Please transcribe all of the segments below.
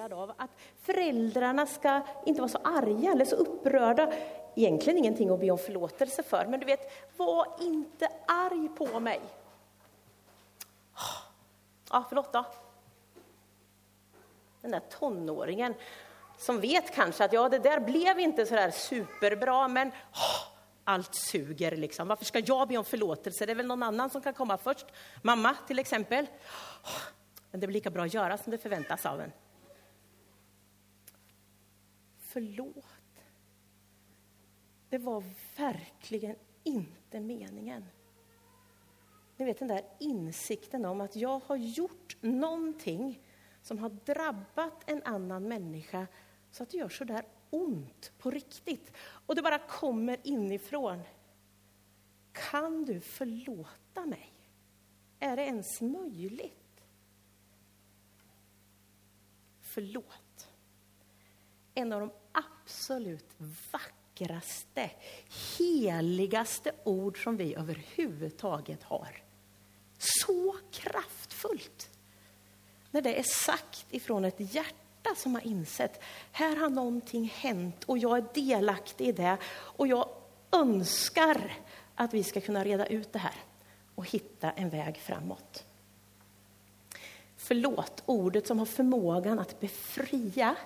intresserad av. Att föräldrarna ska inte vara så arga eller så upprörda. Egentligen ingenting att be om förlåtelse för, men du vet, var inte arg på mig. Ja, förlåt då. Den där tonåringen som vet kanske att ja, det där blev inte så där superbra, men oh, allt suger liksom. Varför ska jag be om förlåtelse? Det är väl någon annan som kan komma först. Mamma till exempel. Oh, men det blir lika bra att göra som det förväntas av en. Förlåt. Det var verkligen inte meningen. Ni vet den där insikten om att jag har gjort någonting som har drabbat en annan människa så att det gör så där ont på riktigt. Och det bara kommer inifrån. Kan du förlåta mig? Är det ens möjligt? Förlåt. En av de absolut vackraste, heligaste ord som vi överhuvudtaget har. Så kraftfullt! När det är sagt ifrån ett hjärta som har insett här har någonting hänt och jag är delaktig i det och jag önskar att vi ska kunna reda ut det här och hitta en väg framåt. Förlåt, ordet som har förmågan att befria,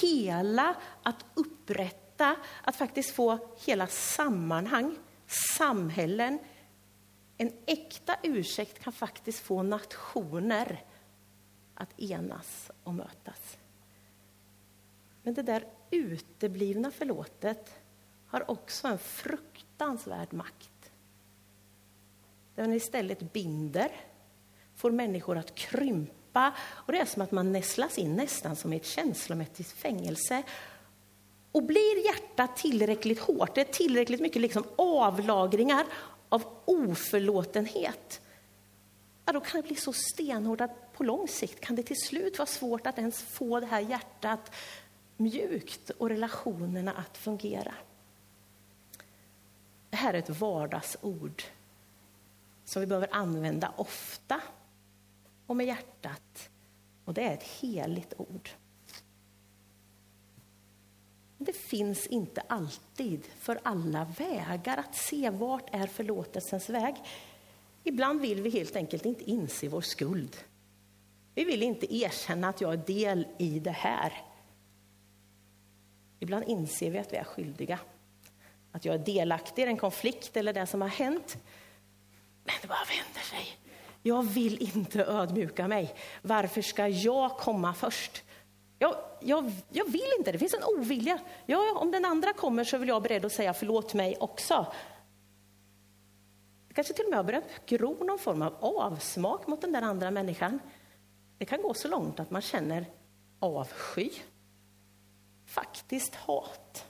hela, att upprätta, att faktiskt få hela sammanhang, samhällen. En äkta ursäkt kan faktiskt få nationer att enas och mötas. Men det där uteblivna förlåtet har också en fruktansvärd makt. Den istället binder, får människor att krympa och det är som att man nästlas in nästan som i ett känslomässigt fängelse. Och blir hjärtat tillräckligt hårt, det är tillräckligt mycket liksom avlagringar av oförlåtenhet, ja, då kan det bli så stenhårt att på lång sikt kan det till slut vara svårt att ens få det här hjärtat mjukt och relationerna att fungera. Det här är ett vardagsord som vi behöver använda ofta och med hjärtat. Och det är ett heligt ord. Det finns inte alltid för alla vägar att se vart är förlåtelsens väg. Ibland vill vi helt enkelt inte inse vår skuld. Vi vill inte erkänna att jag är del i det här. Ibland inser vi att vi är skyldiga. Att jag är delaktig i en konflikt eller det som har hänt. Men det bara vänder sig. Jag vill inte ödmjuka mig. Varför ska jag komma först? Jag, jag, jag vill inte, det finns en ovilja. Ja, om den andra kommer så vill jag beredd att säga förlåt mig också kanske till och med har börjat gro någon form av avsmak mot den där andra människan. Det kan gå så långt att man känner avsky, faktiskt hat.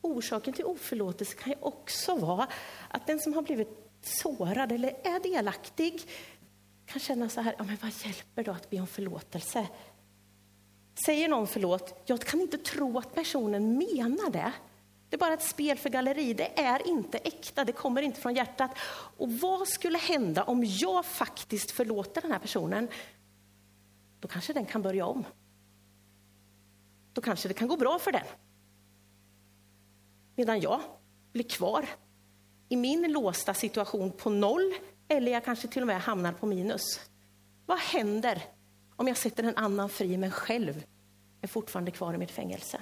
Orsaken till oförlåtelse kan ju också vara att den som har blivit sårad eller är delaktig kan känna så här, ja, men vad hjälper då att be om förlåtelse? Säger någon förlåt, jag kan inte tro att personen menar det. Det är bara ett spel för galleri. Det är inte äkta, det kommer inte från hjärtat. Och vad skulle hända om jag faktiskt förlåter den här personen? Då kanske den kan börja om. Då kanske det kan gå bra för den. Medan jag blir kvar i min låsta situation på noll eller jag kanske till och med hamnar på minus. Vad händer om jag sätter en annan fri men själv är fortfarande kvar i mitt fängelse?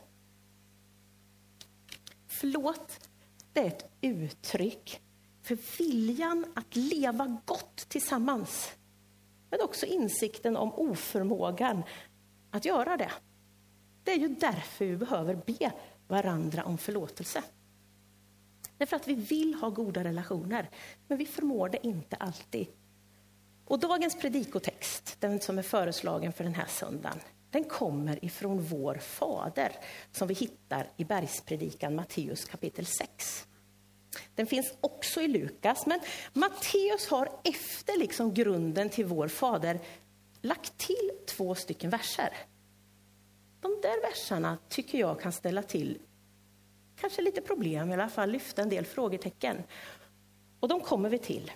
Förlåt, det är ett uttryck för viljan att leva gott tillsammans. Men också insikten om oförmågan att göra det. Det är ju därför vi behöver be varandra om förlåtelse. Därför att vi vill ha goda relationer, men vi förmår det inte alltid. Och dagens predikotext, den som är föreslagen för den här söndagen, den kommer ifrån vår fader som vi hittar i bergspredikan Matteus kapitel 6. Den finns också i Lukas, men Matteus har efter liksom grunden till vår fader lagt till två stycken verser. De där verserna tycker jag kan ställa till kanske lite problem, i alla fall lyfta en del frågetecken. Och de kommer vi till.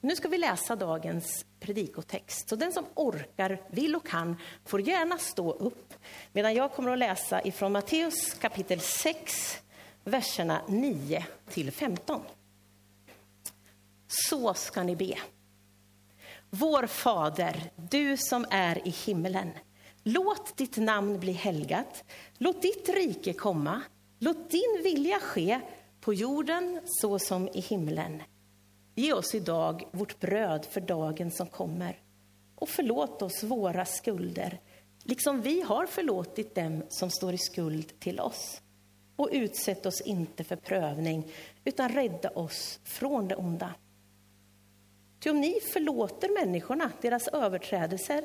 Nu ska vi läsa dagens predikotext. Så den som orkar, vill och kan får gärna stå upp medan jag kommer att läsa ifrån Matteus kapitel 6, verserna 9 till 15. Så ska ni be. Vår Fader, du som är i himmelen. Låt ditt namn bli helgat. Låt ditt rike komma. Låt din vilja ske på jorden så som i himlen. Ge oss idag vårt bröd för dagen som kommer och förlåt oss våra skulder, liksom vi har förlåtit dem som står i skuld till oss. Och utsätt oss inte för prövning, utan rädda oss från det onda. Ty om ni förlåter människorna deras överträdelser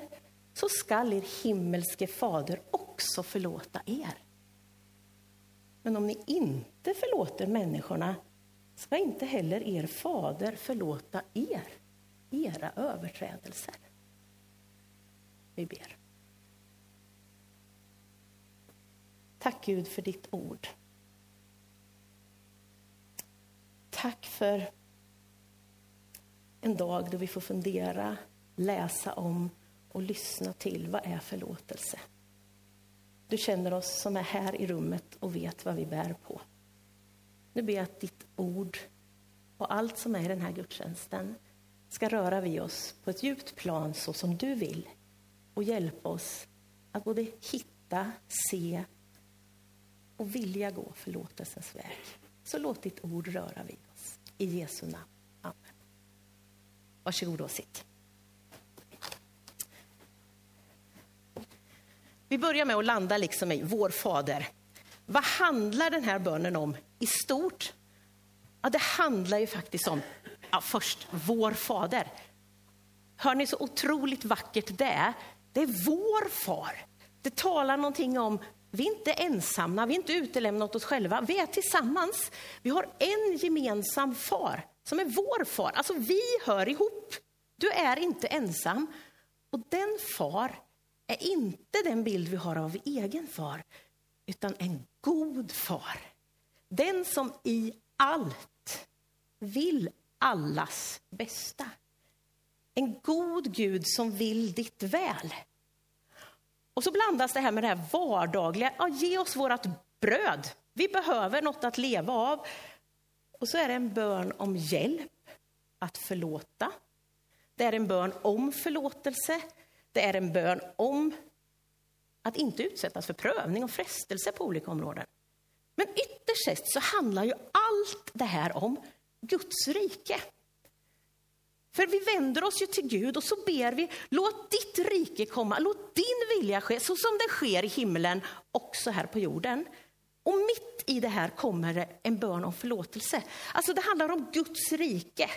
så skall er himmelske fader också förlåta er. Men om ni inte förlåter människorna ska inte heller er fader förlåta er era överträdelser. Vi ber. Tack Gud för ditt ord. Tack för en dag då vi får fundera, läsa om och lyssna till vad är förlåtelse. Du känner oss som är här i rummet och vet vad vi bär på. Nu ber jag att ditt ord och allt som är i den här gudstjänsten ska röra vid oss på ett djupt plan så som du vill och hjälpa oss att både hitta, se och vilja gå förlåtelsens väg. Så låt ditt ord röra vid oss. I Jesu namn. Amen. Varsågod och sitt. Vi börjar med att landa liksom i vår fader. Vad handlar den här bönen om i stort? Ja, det handlar ju faktiskt om, ja, först, vår fader. Hör ni så otroligt vackert det är? Det är vår far. Det talar någonting om, vi är inte ensamma, vi är inte utelämnat oss själva. Vi är tillsammans. Vi har en gemensam far som är vår far. Alltså vi hör ihop. Du är inte ensam. Och den far är inte den bild vi har av egen far, utan en god far. Den som i allt vill allas bästa. En god Gud som vill ditt väl. Och så blandas det här med det här vardagliga. Ja, ge oss vårt bröd. Vi behöver något att leva av. Och så är det en bön om hjälp att förlåta. Det är en bön om förlåtelse. Det är en bön om att inte utsättas för prövning och frestelse på olika områden. Men ytterst sett så handlar ju allt det här om Guds rike. För vi vänder oss ju till Gud och så ber vi, låt ditt rike komma, låt din vilja ske så som det sker i himlen, också här på jorden. Och mitt i det här kommer det en bön om förlåtelse. Alltså det handlar om Guds rike.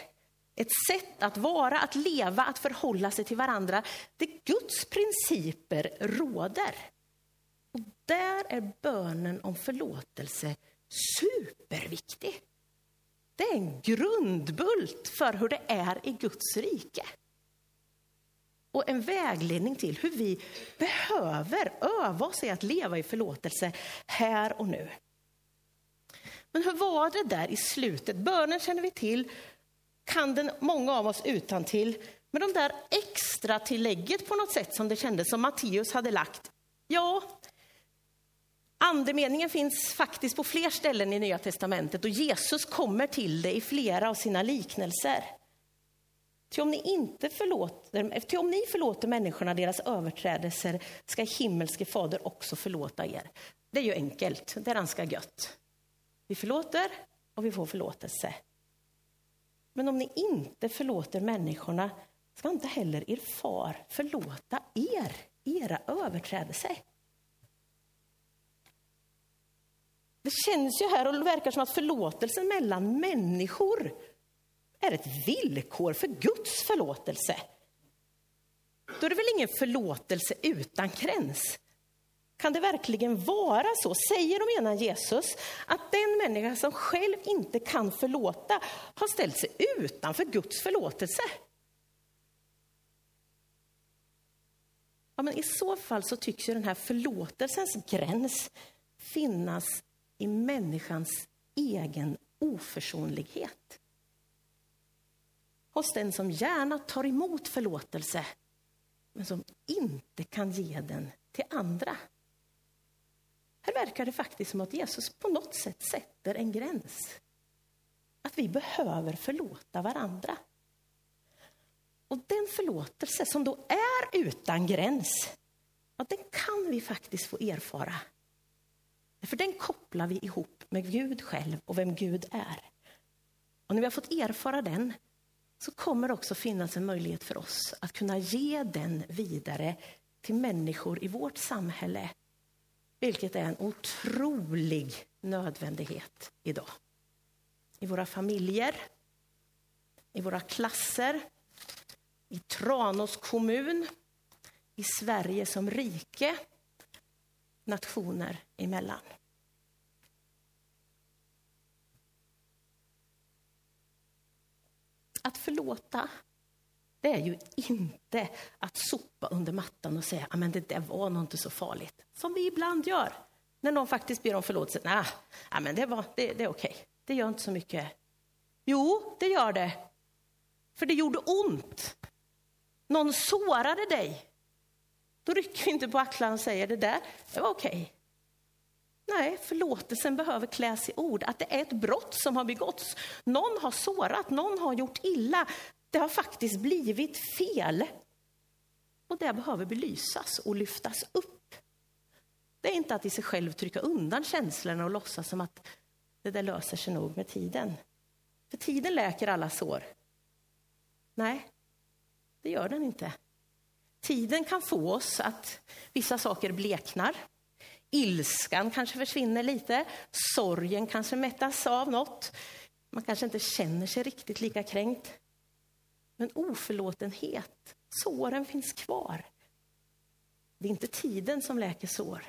Ett sätt att vara, att leva, att förhålla sig till varandra där Guds principer råder. Och där är bönen om förlåtelse superviktig. Det är en grundbult för hur det är i Guds rike. Och en vägledning till hur vi behöver öva oss i att leva i förlåtelse här och nu. Men hur var det där i slutet? Bönen känner vi till, kan den många av oss utan till. Men de där extra tillägget på något sätt som det kändes som Matteus hade lagt, ja, Andemeningen finns faktiskt på fler ställen i Nya Testamentet och Jesus kommer till det i flera av sina liknelser. Till om ni inte förlåter, till om ni förlåter människorna deras överträdelser ska himmelske fader också förlåta er. Det är ju enkelt, det är ganska gött. Vi förlåter och vi får förlåtelse. Men om ni inte förlåter människorna ska inte heller er far förlåta er era överträdelser. Det känns ju här och verkar som att förlåtelsen mellan människor är ett villkor för Guds förlåtelse. Då är det väl ingen förlåtelse utan gräns? Kan det verkligen vara så, säger och menar Jesus, att den människa som själv inte kan förlåta har ställt sig utanför Guds förlåtelse? Ja, men I så fall så tycks ju den här förlåtelsens gräns finnas i människans egen oförsonlighet. hos den som gärna tar emot förlåtelse men som inte kan ge den till andra. Här verkar det faktiskt som att Jesus på något sätt sätter en gräns. Att vi behöver förlåta varandra. Och den förlåtelse som då är utan gräns, ja, den kan vi faktiskt få erfara. För den kopplar vi ihop med Gud själv och vem Gud är. Och när vi har fått erfara den så kommer det också finnas en möjlighet för oss att kunna ge den vidare till människor i vårt samhälle. Vilket är en otrolig nödvändighet idag. I våra familjer, i våra klasser, i Tranås kommun, i Sverige som rike, nationer emellan. Att förlåta, det är ju inte att sopa under mattan och säga ah, att det där var nog inte så farligt. Som vi ibland gör när någon faktiskt ber om förlåtelse. Nej, ah, men det, var, det, det är okej, det gör inte så mycket. Jo, det gör det. För det gjorde ont. Någon sårade dig. Då rycker vi inte på axlarna och säger det där, det var okej. Nej, förlåtelsen behöver kläs i ord. Att det är ett brott som har begåtts. Någon har sårat, någon har gjort illa. Det har faktiskt blivit fel. Och det behöver belysas och lyftas upp. Det är inte att i sig själv trycka undan känslorna och låtsas som att det där löser sig nog med tiden. För tiden läker alla sår. Nej, det gör den inte. Tiden kan få oss att vissa saker bleknar. Ilskan kanske försvinner lite. Sorgen kanske mättas av något. Man kanske inte känner sig riktigt lika kränkt. Men oförlåtenhet, såren finns kvar. Det är inte tiden som läker sår.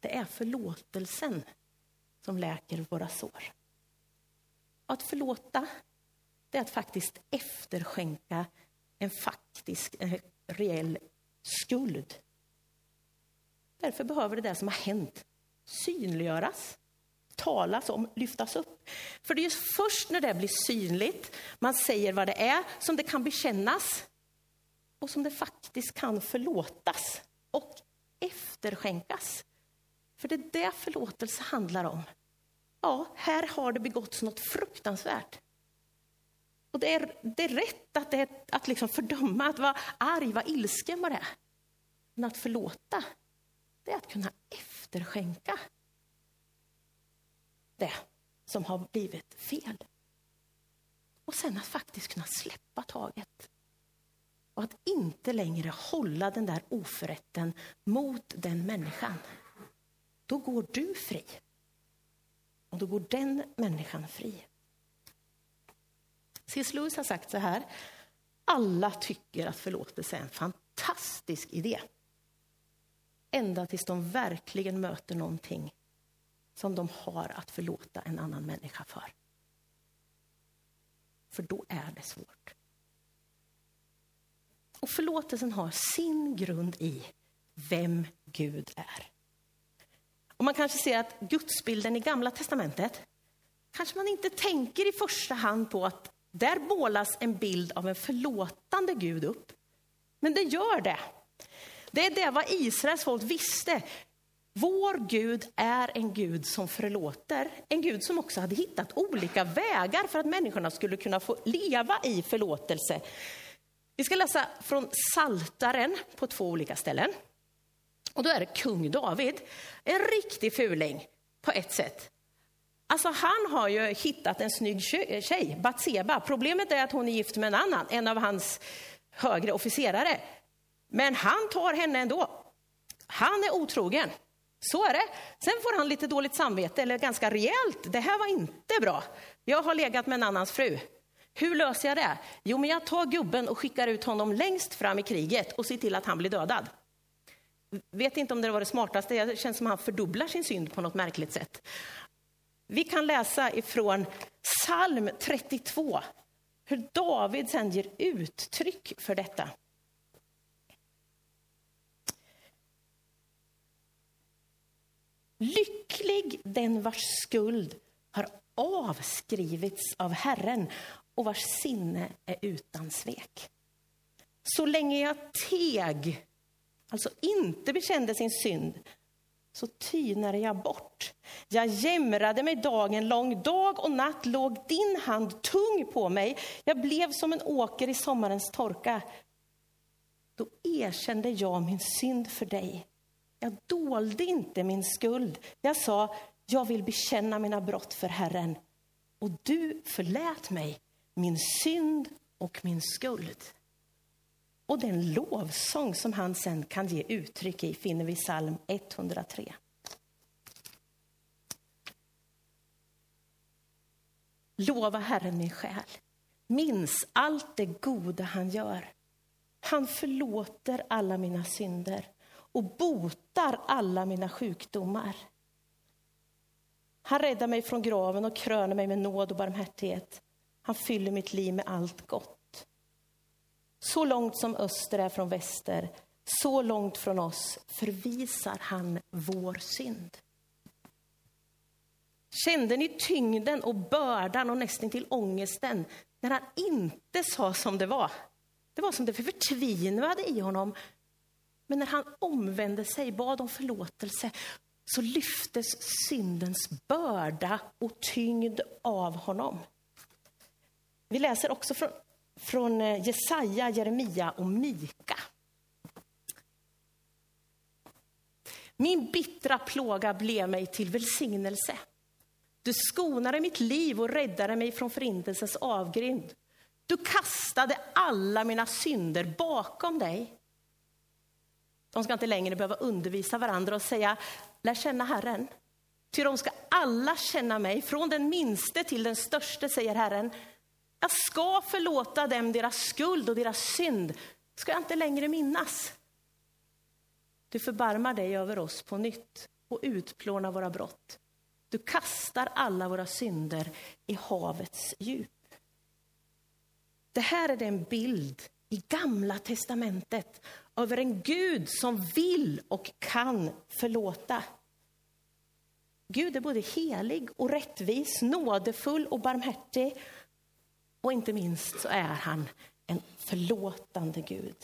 Det är förlåtelsen som läker våra sår. Att förlåta, det är att faktiskt efterskänka en faktisk, en reell skuld. Därför behöver det där som har hänt synliggöras, talas om, lyftas upp. För det är först när det blir synligt, man säger vad det är, som det kan bekännas och som det faktiskt kan förlåtas och efterskänkas. För det är det förlåtelse handlar om. Ja, här har det begåtts något fruktansvärt. Och det är, det är rätt att, det att liksom fördöma, att vara arg, vara ilsken vad det är. Men att förlåta, det är att kunna efterskänka det som har blivit fel. Och sen att faktiskt kunna släppa taget. Och att inte längre hålla den där oförrätten mot den människan. Då går du fri. Och då går den människan fri. C.S. Lewis har sagt så här. Alla tycker att förlåtelse är en fantastisk idé. Ända tills de verkligen möter någonting som de har att förlåta en annan människa för. För då är det svårt. Och förlåtelsen har sin grund i vem Gud är. Och man kanske ser att gudsbilden i Gamla testamentet kanske man inte tänker i första hand på att där målas en bild av en förlåtande Gud upp. Men det gör det. Det är det vad Israels folk visste. Vår Gud är en Gud som förlåter. En Gud som också hade hittat olika vägar för att människorna skulle kunna få leva i förlåtelse. Vi ska läsa från Saltaren på två olika ställen. Och då är det kung David, en riktig fuling på ett sätt. Alltså han har ju hittat en snygg tjej, Batseba. Problemet är att hon är gift med en annan, en av hans högre officerare. Men han tar henne ändå. Han är otrogen. Så är det. Sen får han lite dåligt samvete, eller ganska rejält. Det här var inte bra. Jag har legat med en annans fru. Hur löser jag det? Jo, men jag tar gubben och skickar ut honom längst fram i kriget och ser till att han blir dödad. Vet inte om det var det smartaste. Det känns som att han fördubblar sin synd på något märkligt sätt. Vi kan läsa ifrån psalm 32, hur David sen ger uttryck för detta. Lycklig den vars skuld har avskrivits av Herren och vars sinne är utan svek. Så länge jag teg, alltså inte bekände sin synd, så tynade jag bort. Jag jämrade mig dagen lång, dag och natt låg din hand tung på mig. Jag blev som en åker i sommarens torka. Då erkände jag min synd för dig. Jag dolde inte min skuld. Jag sa, jag vill bekänna mina brott för Herren. Och du förlät mig min synd och min skuld. Och den lovsång som han sen kan ge uttryck i finner vi i psalm 103. Lova Herren min själ. Minns allt det goda han gör. Han förlåter alla mina synder och botar alla mina sjukdomar. Han räddar mig från graven och kröner mig med nåd och barmhärtighet. Han fyller mitt liv med allt gott. Så långt som öster är från väster, så långt från oss förvisar han vår synd. Kände ni tyngden och bördan och nästan till ångesten när han inte sa som det var? Det var som det förtvinade i honom. Men när han omvände sig, bad om förlåtelse, så lyftes syndens börda och tyngd av honom. Vi läser också från, från eh, Jesaja, Jeremia och Mika. Min bittra plåga blev mig till välsignelse. Du skonade mitt liv och räddade mig från förintelsens avgrind. Du kastade alla mina synder bakom dig. De ska inte längre behöva undervisa varandra och säga, lär känna Herren. Ty de ska alla känna mig, från den minste till den störste, säger Herren. Jag ska förlåta dem deras skuld och deras synd, ska jag inte längre minnas. Du förbarmar dig över oss på nytt och utplånar våra brott. Du kastar alla våra synder i havets djup. Det här är den bild i Gamla testamentet över en Gud som vill och kan förlåta. Gud är både helig och rättvis, nådefull och barmhärtig. Och inte minst så är han en förlåtande Gud.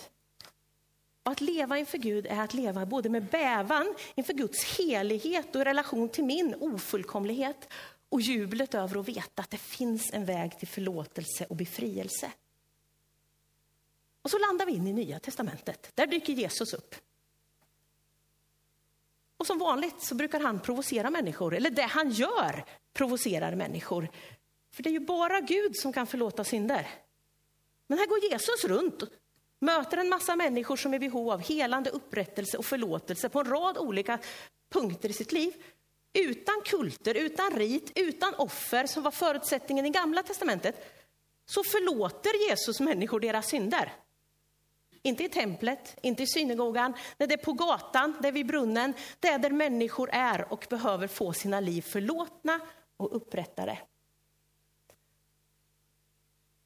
Och att leva inför Gud är att leva både med bävan inför Guds helighet och i relation till min ofullkomlighet och jublet över att veta att det finns en väg till förlåtelse och befrielse. Och så landar vi in i Nya testamentet. Där dyker Jesus upp. Och som vanligt så brukar han provocera människor, eller det han gör provocerar människor. För det är ju bara Gud som kan förlåta synder. Men här går Jesus runt, möter en massa människor som är i behov av helande, upprättelse och förlåtelse på en rad olika punkter i sitt liv. Utan kulter, utan rit, utan offer som var förutsättningen i Gamla testamentet, så förlåter Jesus människor deras synder. Inte i templet, inte i synagogan, nej, det är på gatan, det är vid brunnen, det är där människor är och behöver få sina liv förlåtna och upprättade.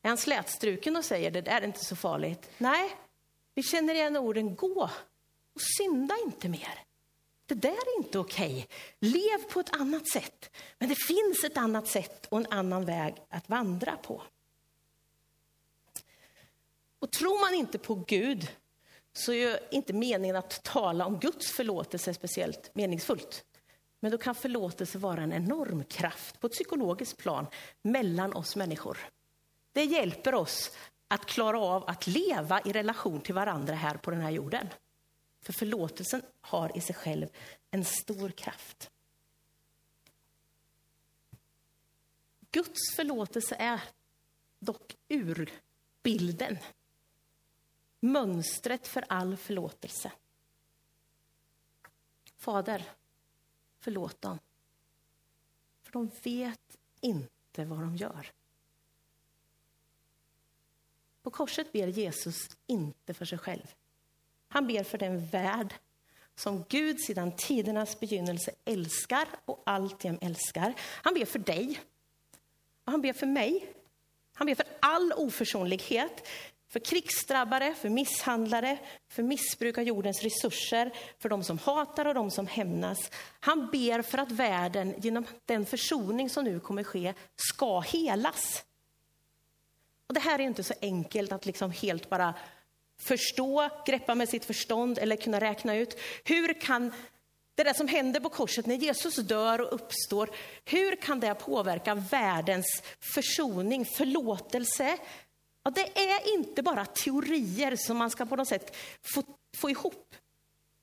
Är han slätstruken och säger det där är inte så farligt? Nej, vi känner igen orden gå och synda inte mer. Det där är inte okej. Okay. Lev på ett annat sätt. Men det finns ett annat sätt och en annan väg att vandra på. Och tror man inte på Gud så är inte meningen att tala om Guds förlåtelse speciellt meningsfullt. Men då kan förlåtelse vara en enorm kraft på ett psykologiskt plan mellan oss människor. Det hjälper oss att klara av att leva i relation till varandra här på den här jorden. För förlåtelsen har i sig själv en stor kraft. Guds förlåtelse är dock urbilden mönstret för all förlåtelse. Fader, förlåt dem. För de vet inte vad de gör. På korset ber Jesus inte för sig själv. Han ber för den värld som Gud sedan tidernas begynnelse älskar och alltjämt älskar. Han ber för dig. Och han ber för mig. Han ber för all oförsonlighet. För krigsdrabbade, för misshandlare, för missbruk av jordens resurser, för de som hatar och de som hämnas. Han ber för att världen genom den försoning som nu kommer ske ska helas. Och det här är inte så enkelt att liksom helt bara förstå, greppa med sitt förstånd eller kunna räkna ut. Hur kan det där som händer på korset när Jesus dör och uppstår, hur kan det påverka världens försoning, förlåtelse? Ja, det är inte bara teorier som man ska på något sätt få, få ihop.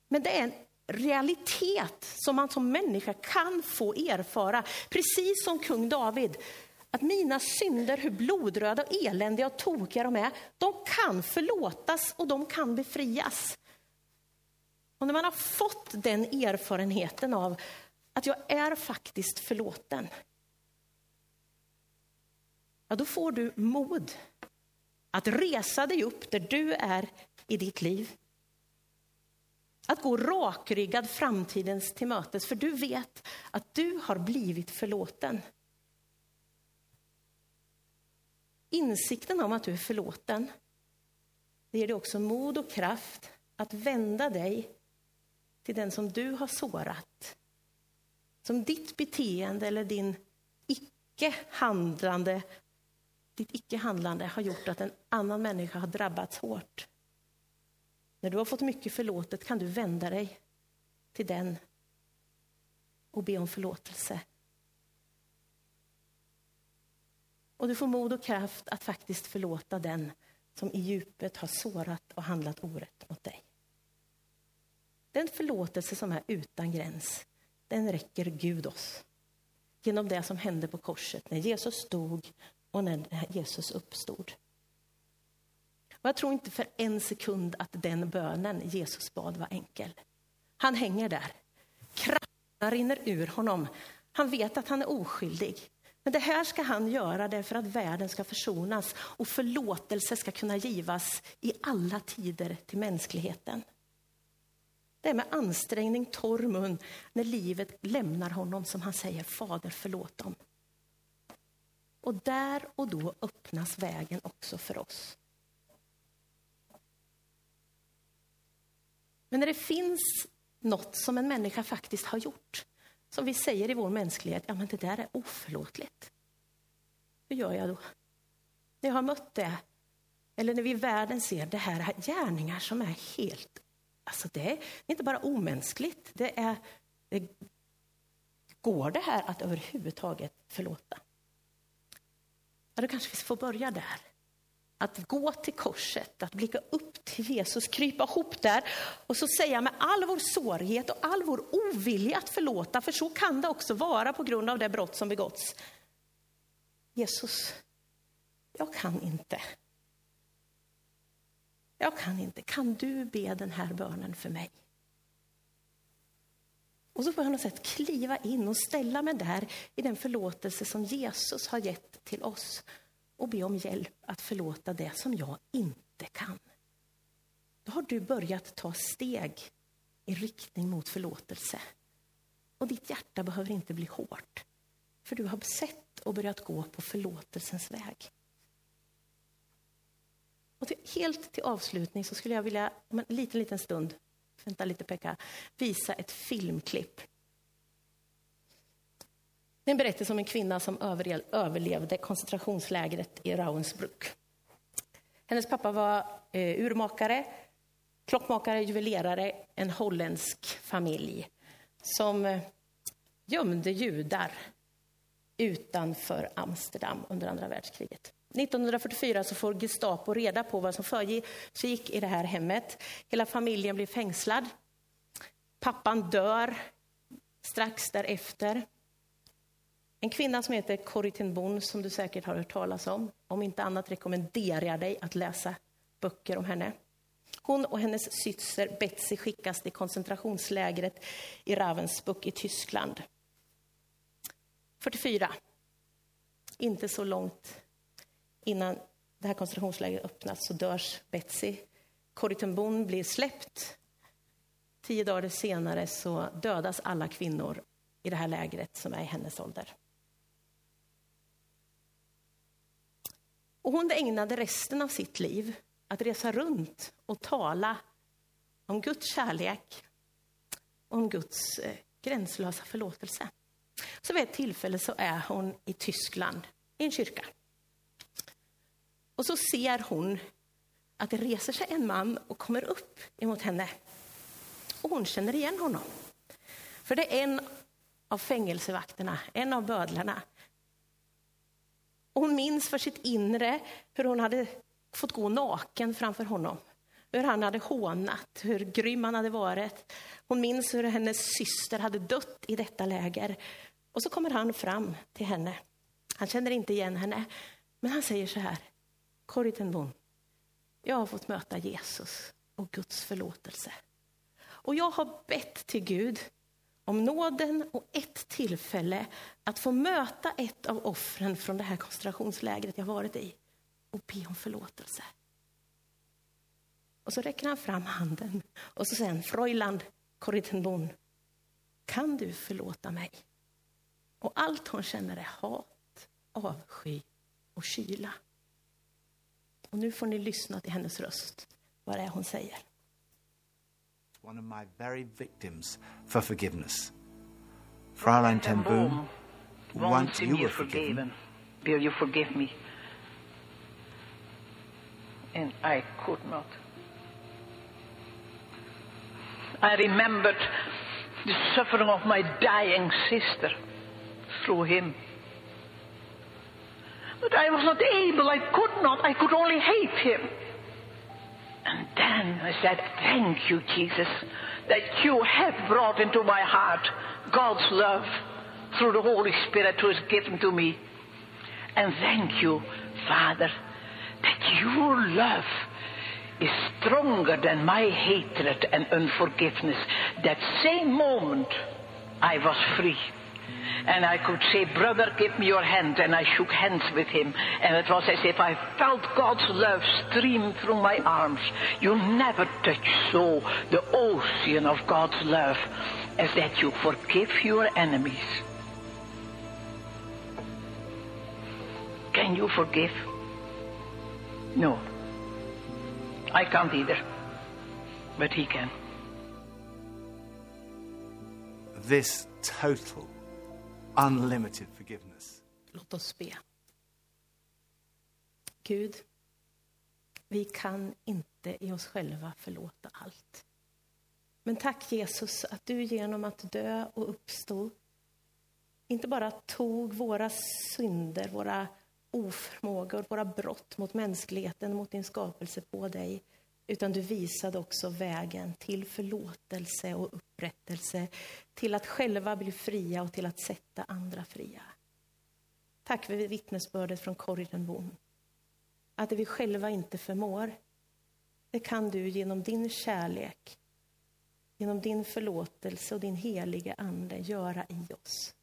Men det är en realitet som man som människa kan få erfara. Precis som kung David. Att mina synder, hur blodröda, och eländiga och tokiga de är, de kan förlåtas och de kan befrias. Och när man har fått den erfarenheten av att jag är faktiskt förlåten, ja, då får du mod att resa dig upp där du är i ditt liv. Att gå rakryggad framtidens till mötes, för du vet att du har blivit förlåten. Insikten om att du är förlåten, det ger dig också mod och kraft att vända dig till den som du har sårat. Som ditt beteende eller din icke-handlande ditt icke-handlande har gjort att en annan människa har drabbats hårt. När du har fått mycket förlåtet kan du vända dig till den och be om förlåtelse. Och du får mod och kraft att faktiskt förlåta den som i djupet har sårat och handlat orätt mot dig. Den förlåtelse som är utan gräns, den räcker Gud oss. Genom det som hände på korset när Jesus dog och när Jesus uppstod. Och jag tror inte för en sekund att den bönen Jesus bad var enkel. Han hänger där. Krafterna rinner ur honom. Han vet att han är oskyldig. Men det här ska han göra därför att världen ska försonas och förlåtelse ska kunna givas i alla tider till mänskligheten. Det är med ansträngning, torr mun, när livet lämnar honom som han säger Fader förlåt dem. Och där och då öppnas vägen också för oss. Men när det finns något som en människa faktiskt har gjort, som vi säger i vår mänsklighet, ja men det där är oförlåtligt. Hur gör jag då? När jag har mött det, eller när vi i världen ser det här gärningar som är helt, alltså det är inte bara omänskligt, det är, det, går det här att överhuvudtaget förlåta? Ja, då kanske vi får börja där. Att gå till korset, att blicka upp till Jesus, krypa ihop där och så säga med all vår sårighet och all vår ovilja att förlåta, för så kan det också vara på grund av det brott som begåtts. Jesus, jag kan inte. Jag kan inte. Kan du be den här bönen för mig? Och så får jag på något sätt kliva in och ställa mig där i den förlåtelse som Jesus har gett till oss och be om hjälp att förlåta det som jag inte kan. Då har du börjat ta steg i riktning mot förlåtelse. Och ditt hjärta behöver inte bli hårt, för du har sett och börjat gå på förlåtelsens väg. Och till, helt till avslutning så skulle jag vilja, om en liten, liten stund, vänta lite Pekka, visa ett filmklipp. Det är en berättelse om en kvinna som överlevde koncentrationslägret i Ravensbrück. Hennes pappa var eh, urmakare, klockmakare, juvelerare, en holländsk familj som eh, gömde judar utanför Amsterdam under andra världskriget. 1944 så får Gestapo reda på vad som försiggick i det här hemmet. Hela familjen blir fängslad. Pappan dör strax därefter. En kvinna som heter Corrie ten Boom, som du säkert har hört talas om. Om inte annat rekommenderar jag dig att läsa böcker om henne. Hon och hennes syster Betsy skickas till koncentrationslägret i Ravensbrück i Tyskland. 44. Inte så långt innan det här koncentrationslägret öppnas så dörs Betsy. Corrie ten Boom blir släppt. Tio dagar senare så dödas alla kvinnor i det här lägret som är i hennes ålder. Och hon ägnade resten av sitt liv att resa runt och tala om Guds kärlek, och om Guds eh, gränslösa förlåtelse. Så vid ett tillfälle så är hon i Tyskland, i en kyrka. Och så ser hon att det reser sig en man och kommer upp emot henne. Och hon känner igen honom. För det är en av fängelsevakterna, en av bödlarna. Och hon minns för sitt inre hur hon hade fått gå naken framför honom. Hur han hade hånat, hur grym han hade varit. Hon minns hur hennes syster hade dött i detta läger. Och så kommer han fram till henne. Han känner inte igen henne, men han säger så här. Corrie ten Boom, jag har fått möta Jesus och Guds förlåtelse. Och jag har bett till Gud om nåden och ett tillfälle att få möta ett av offren från det här koncentrationslägret jag varit i och be om förlåtelse. Och så räcker han fram handen och så säger han, Freuland Corritenbon, kan du förlåta mig? Och allt hon känner är hat, avsky och kyla. Och nu får ni lyssna till hennes röst, vad det är hon säger. one of my very victims for forgiveness. Fräulein ten Boom, once you were forgiven, will you forgive me? And I could not. I remembered the suffering of my dying sister through him. But I was not able, I could not, I could only hate him. And then I said, Thank you, Jesus, that you have brought into my heart God's love through the Holy Spirit who is given to me. And thank you, Father, that your love is stronger than my hatred and unforgiveness. That same moment, I was free. And I could say, Brother, give me your hand. And I shook hands with him. And it was as if I felt God's love stream through my arms. You never touch so the ocean of God's love as that you forgive your enemies. Can you forgive? No. I can't either. But he can. this total, unlimited forgiveness. Låt oss be. Gud, vi kan inte i oss själva förlåta allt. Men tack Jesus att du genom att dö och uppstå inte bara tog våra synder, våra oförmågor, våra brott mot mänskligheten, mot din skapelse på dig, utan du visade också vägen till förlåtelse och upprättelse, till att själva bli fria och till att sätta andra fria. Tack för vittnesbördet från Corridenbom. Att det vi själva inte förmår, det kan du genom din kärlek, genom din förlåtelse och din heliga Ande göra i oss.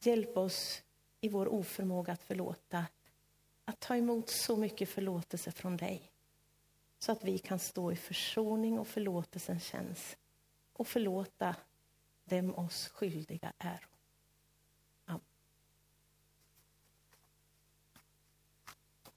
Hjälp oss i vår oförmåga att förlåta att ta emot så mycket förlåtelse från dig så att vi kan stå i försoning och förlåtelsens tjänst och förlåta dem oss skyldiga är.